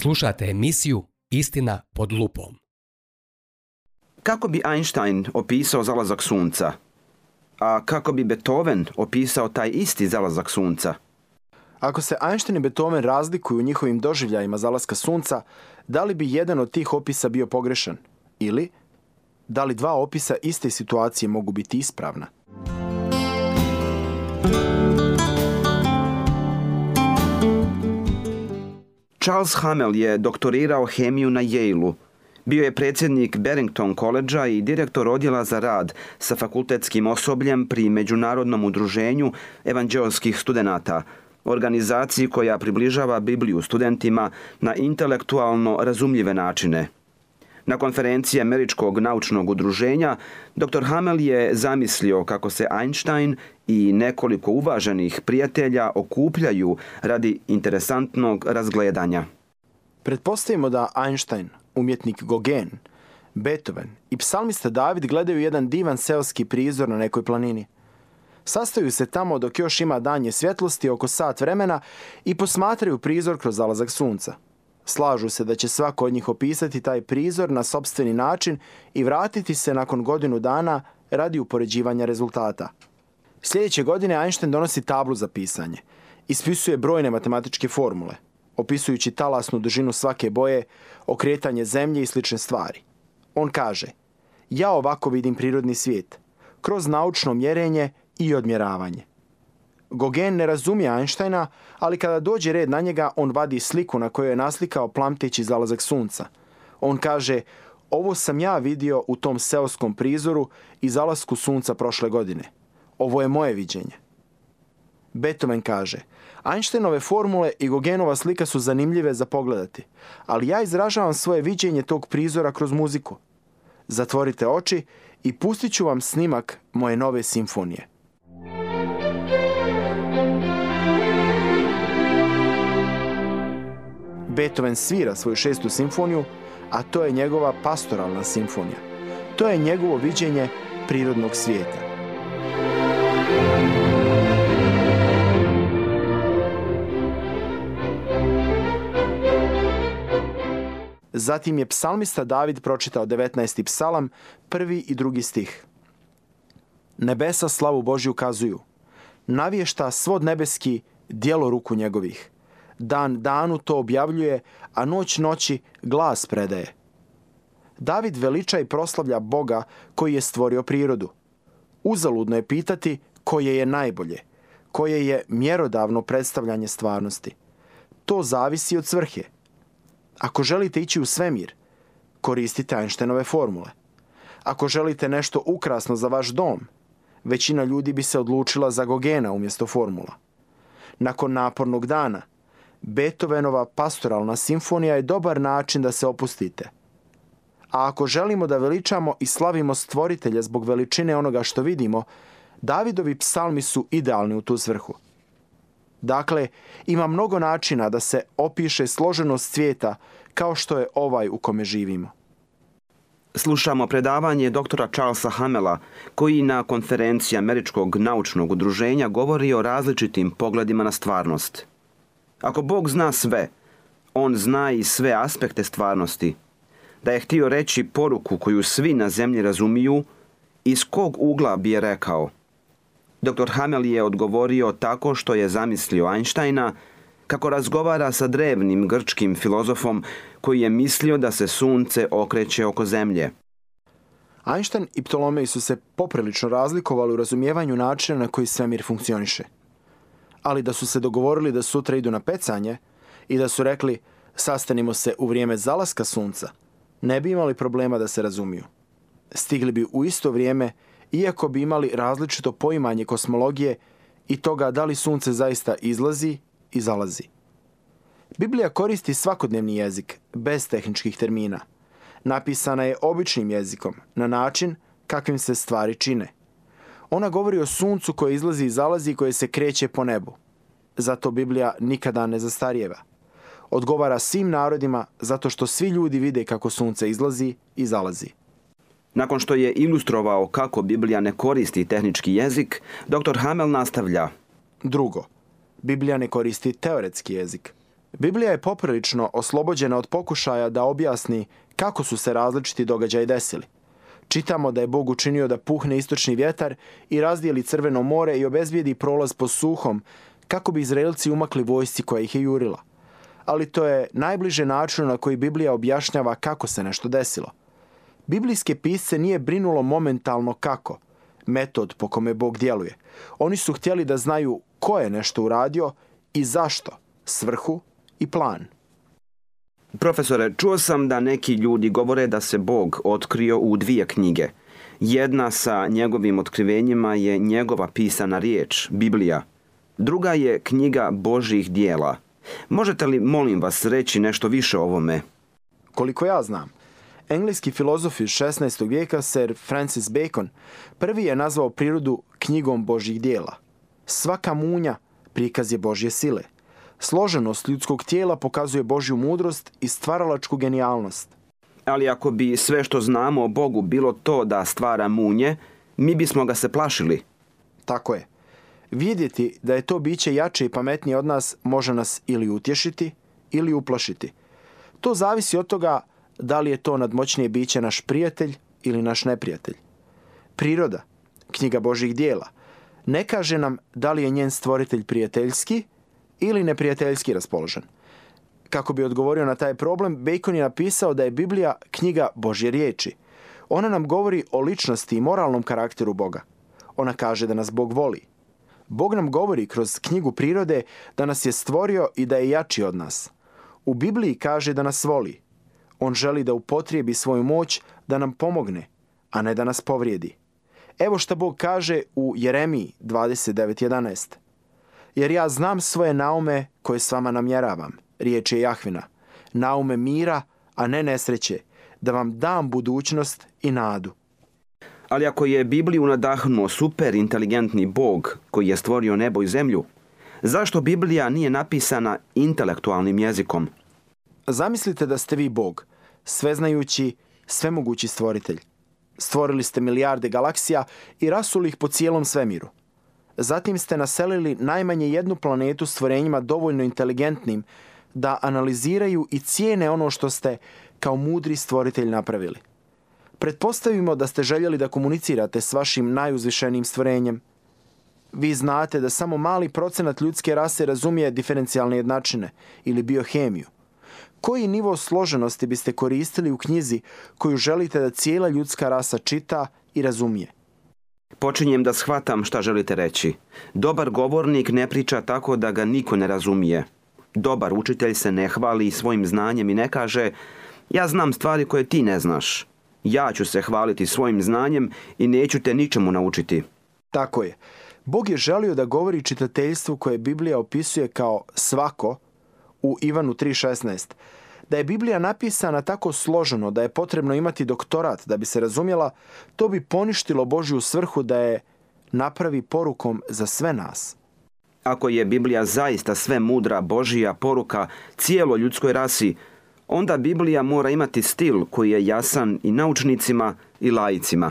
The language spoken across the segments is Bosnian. Slušate emisiju Istina pod lupom. Kako bi Einstein opisao zalazak sunca? A kako bi Beethoven opisao taj isti zalazak sunca? Ako se Einstein i Beethoven razlikuju u njihovim doživljajima zalaska sunca, da li bi jedan od tih opisa bio pogrešan? Ili, da li dva opisa iste situacije mogu biti ispravna? Charles Hamel je doktorirao hemiju na Yale-u. Bio je predsjednik Barrington Koleđa i direktor odjela za rad sa fakultetskim osobljem pri Međunarodnom udruženju evanđelskih studenta, organizaciji koja približava Bibliju studentima na intelektualno razumljive načine – Na konferenciji Američkog naučnog udruženja dr. Hamel je zamislio kako se Einstein i nekoliko uvaženih prijatelja okupljaju radi interesantnog razgledanja. Pretpostavimo da Einstein, umjetnik Gauguin, Beethoven i psalmista David gledaju jedan divan seoski prizor na nekoj planini. Sastaju se tamo dok još ima danje svjetlosti oko sat vremena i posmatraju prizor kroz zalazak sunca – Slažu se da će svako od njih opisati taj prizor na sobstveni način i vratiti se nakon godinu dana radi upoređivanja rezultata. Sljedeće godine Einstein donosi tablu za pisanje. Ispisuje brojne matematičke formule, opisujući talasnu dužinu svake boje, okretanje zemlje i slične stvari. On kaže, ja ovako vidim prirodni svijet, kroz naučno mjerenje i odmjeravanje. Gauguin ne razumije Einsteina, ali kada dođe red na njega, on vadi sliku na kojoj je naslikao plamteći zalazak sunca. On kaže, ovo sam ja vidio u tom seoskom prizoru i zalasku sunca prošle godine. Ovo je moje viđenje. Beethoven kaže, Einsteinove formule i Gogenova slika su zanimljive za pogledati, ali ja izražavam svoje viđenje tog prizora kroz muziku. Zatvorite oči i pustit ću vam snimak moje nove simfonije. Beethoven svira svoju šestu simfoniju, a to je njegova pastoralna simfonija. To je njegovo viđenje prirodnog svijeta. Zatim je psalmista David pročitao 19. psalam, prvi i drugi stih. Nebesa slavu Božju kazuju. Navješta svod nebeski dijelo ruku njegovih dan danu to objavljuje, a noć noći glas predaje. David veliča i proslavlja Boga koji je stvorio prirodu. Uzaludno je pitati koje je najbolje, koje je mjerodavno predstavljanje stvarnosti. To zavisi od svrhe. Ako želite ići u svemir, koristite Einsteinove formule. Ako želite nešto ukrasno za vaš dom, većina ljudi bi se odlučila za Gogena umjesto formula. Nakon napornog dana, Beethovenova pastoralna simfonija je dobar način da se opustite. A ako želimo da veličamo i slavimo stvoritelja zbog veličine onoga što vidimo, Davidovi psalmi su idealni u tu svrhu. Dakle, ima mnogo načina da se opiše složenost svijeta kao što je ovaj u kome živimo. Slušamo predavanje doktora Charlesa Hamela, koji na konferenciji Američkog naučnog udruženja govori o različitim pogledima na stvarnost – Ako Bog zna sve, On zna i sve aspekte stvarnosti. Da je htio reći poruku koju svi na zemlji razumiju, iz kog ugla bi je rekao? Dr. Hamel je odgovorio tako što je zamislio Einsteina kako razgovara sa drevnim grčkim filozofom koji je mislio da se sunce okreće oko zemlje. Einstein i Ptolomej su se poprilično razlikovali u razumijevanju načina na koji svemir funkcioniše – ali da su se dogovorili da sutra idu na pecanje i da su rekli sastanimo se u vrijeme zalaska sunca, ne bi imali problema da se razumiju. Stigli bi u isto vrijeme, iako bi imali različito poimanje kosmologije i toga da li sunce zaista izlazi i zalazi. Biblija koristi svakodnevni jezik, bez tehničkih termina. Napisana je običnim jezikom, na način kakvim se stvari čine – Ona govori o suncu koje izlazi i zalazi i koje se kreće po nebu. Zato Biblija nikada ne zastarijeva. Odgovara svim narodima zato što svi ljudi vide kako sunce izlazi i zalazi. Nakon što je ilustrovao kako Biblija ne koristi tehnički jezik, dr. Hamel nastavlja. Drugo, Biblija ne koristi teoretski jezik. Biblija je poprilično oslobođena od pokušaja da objasni kako su se različiti događaji desili. Čitamo da je Bog učinio da puhne istočni vjetar i razdijeli crveno more i obezbijedi prolaz po suhom kako bi Izraelci umakli vojsci koja ih je jurila. Ali to je najbliže način na koji Biblija objašnjava kako se nešto desilo. Biblijske pisce nije brinulo momentalno kako, metod po kome Bog djeluje. Oni su htjeli da znaju ko je nešto uradio i zašto, svrhu i plan. Profesore, čuo sam da neki ljudi govore da se Bog otkrio u dvije knjige. Jedna sa njegovim otkrivenjima je njegova pisana riječ, Biblija. Druga je knjiga Božjih dijela. Možete li, molim vas, reći nešto više o ovome? Koliko ja znam, engleski filozof iz 16. vijeka, Sir Francis Bacon, prvi je nazvao prirodu knjigom Božjih dijela. Svaka munja prikaz je Božje sile – Složenost ljudskog tijela pokazuje Božju mudrost i stvaralačku genijalnost. Ali ako bi sve što znamo o Bogu bilo to da stvara munje, mi bismo ga se plašili. Tako je. Vidjeti da je to biće jače i pametnije od nas može nas ili utješiti ili uplašiti. To zavisi od toga da li je to nadmoćnije biće naš prijatelj ili naš neprijatelj. Priroda, knjiga Božih dijela, ne kaže nam da li je njen stvoritelj prijateljski – ili neprijateljski raspoložen. Kako bi odgovorio na taj problem, Bacon je napisao da je Biblija knjiga Božje riječi. Ona nam govori o ličnosti i moralnom karakteru Boga. Ona kaže da nas Bog voli. Bog nam govori kroz knjigu prirode da nas je stvorio i da je jači od nas. U Bibliji kaže da nas voli. On želi da upotrijebi svoju moć da nam pomogne, a ne da nas povrijedi. Evo što Bog kaže u Jeremiji 29.11 jer ja znam svoje naume koje s vama namjeravam, riječ je Jahvina, naume mira, a ne nesreće, da vam dam budućnost i nadu. Ali ako je Bibliju nadahnuo super inteligentni Bog koji je stvorio nebo i zemlju, zašto Biblija nije napisana intelektualnim jezikom? Zamislite da ste vi Bog, sveznajući, svemogući stvoritelj. Stvorili ste milijarde galaksija i rasuli ih po cijelom svemiru – zatim ste naselili najmanje jednu planetu stvorenjima dovoljno inteligentnim da analiziraju i cijene ono što ste kao mudri stvoritelj napravili. Pretpostavimo da ste željeli da komunicirate s vašim najuzvišenim stvorenjem. Vi znate da samo mali procenat ljudske rase razumije diferencijalne jednačine ili biohemiju. Koji nivo složenosti biste koristili u knjizi koju želite da cijela ljudska rasa čita i razumije? Počinjem da shvatam šta želite reći. Dobar govornik ne priča tako da ga niko ne razumije. Dobar učitelj se ne hvali svojim znanjem i ne kaže ja znam stvari koje ti ne znaš. Ja ću se hvaliti svojim znanjem i neću te ničemu naučiti. Tako je. Bog je želio da govori čitateljstvu koje Biblija opisuje kao svako u Ivanu Da je Biblija napisana tako složeno da je potrebno imati doktorat da bi se razumjela, to bi poništilo Božju svrhu da je napravi porukom za sve nas. Ako je Biblija zaista sve mudra Božija poruka cijelo ljudskoj rasi, onda Biblija mora imati stil koji je jasan i naučnicima i lajicima.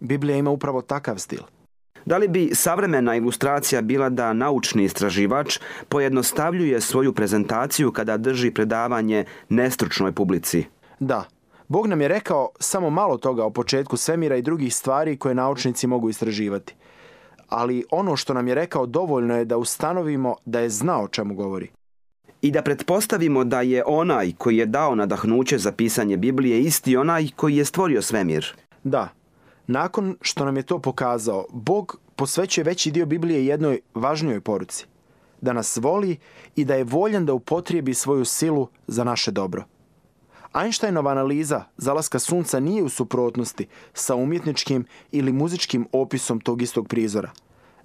Biblija ima upravo takav stil – Da li bi savremena ilustracija bila da naučni istraživač pojednostavljuje svoju prezentaciju kada drži predavanje nestručnoj publici? Da. Bog nam je rekao samo malo toga o početku svemira i drugih stvari koje naučnici mogu istraživati. Ali ono što nam je rekao dovoljno je da ustanovimo da je znao o čemu govori. I da pretpostavimo da je onaj koji je dao nadahnuće za pisanje Biblije isti onaj koji je stvorio svemir. Da, Nakon što nam je to pokazao, Bog posvećuje veći dio Biblije jednoj važnijoj poruci. Da nas voli i da je voljan da upotrijebi svoju silu za naše dobro. Einsteinova analiza zalaska sunca nije u suprotnosti sa umjetničkim ili muzičkim opisom tog istog prizora.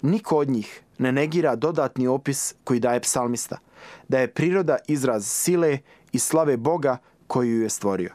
Niko od njih ne negira dodatni opis koji daje psalmista, da je priroda izraz sile i slave Boga koju je stvorio.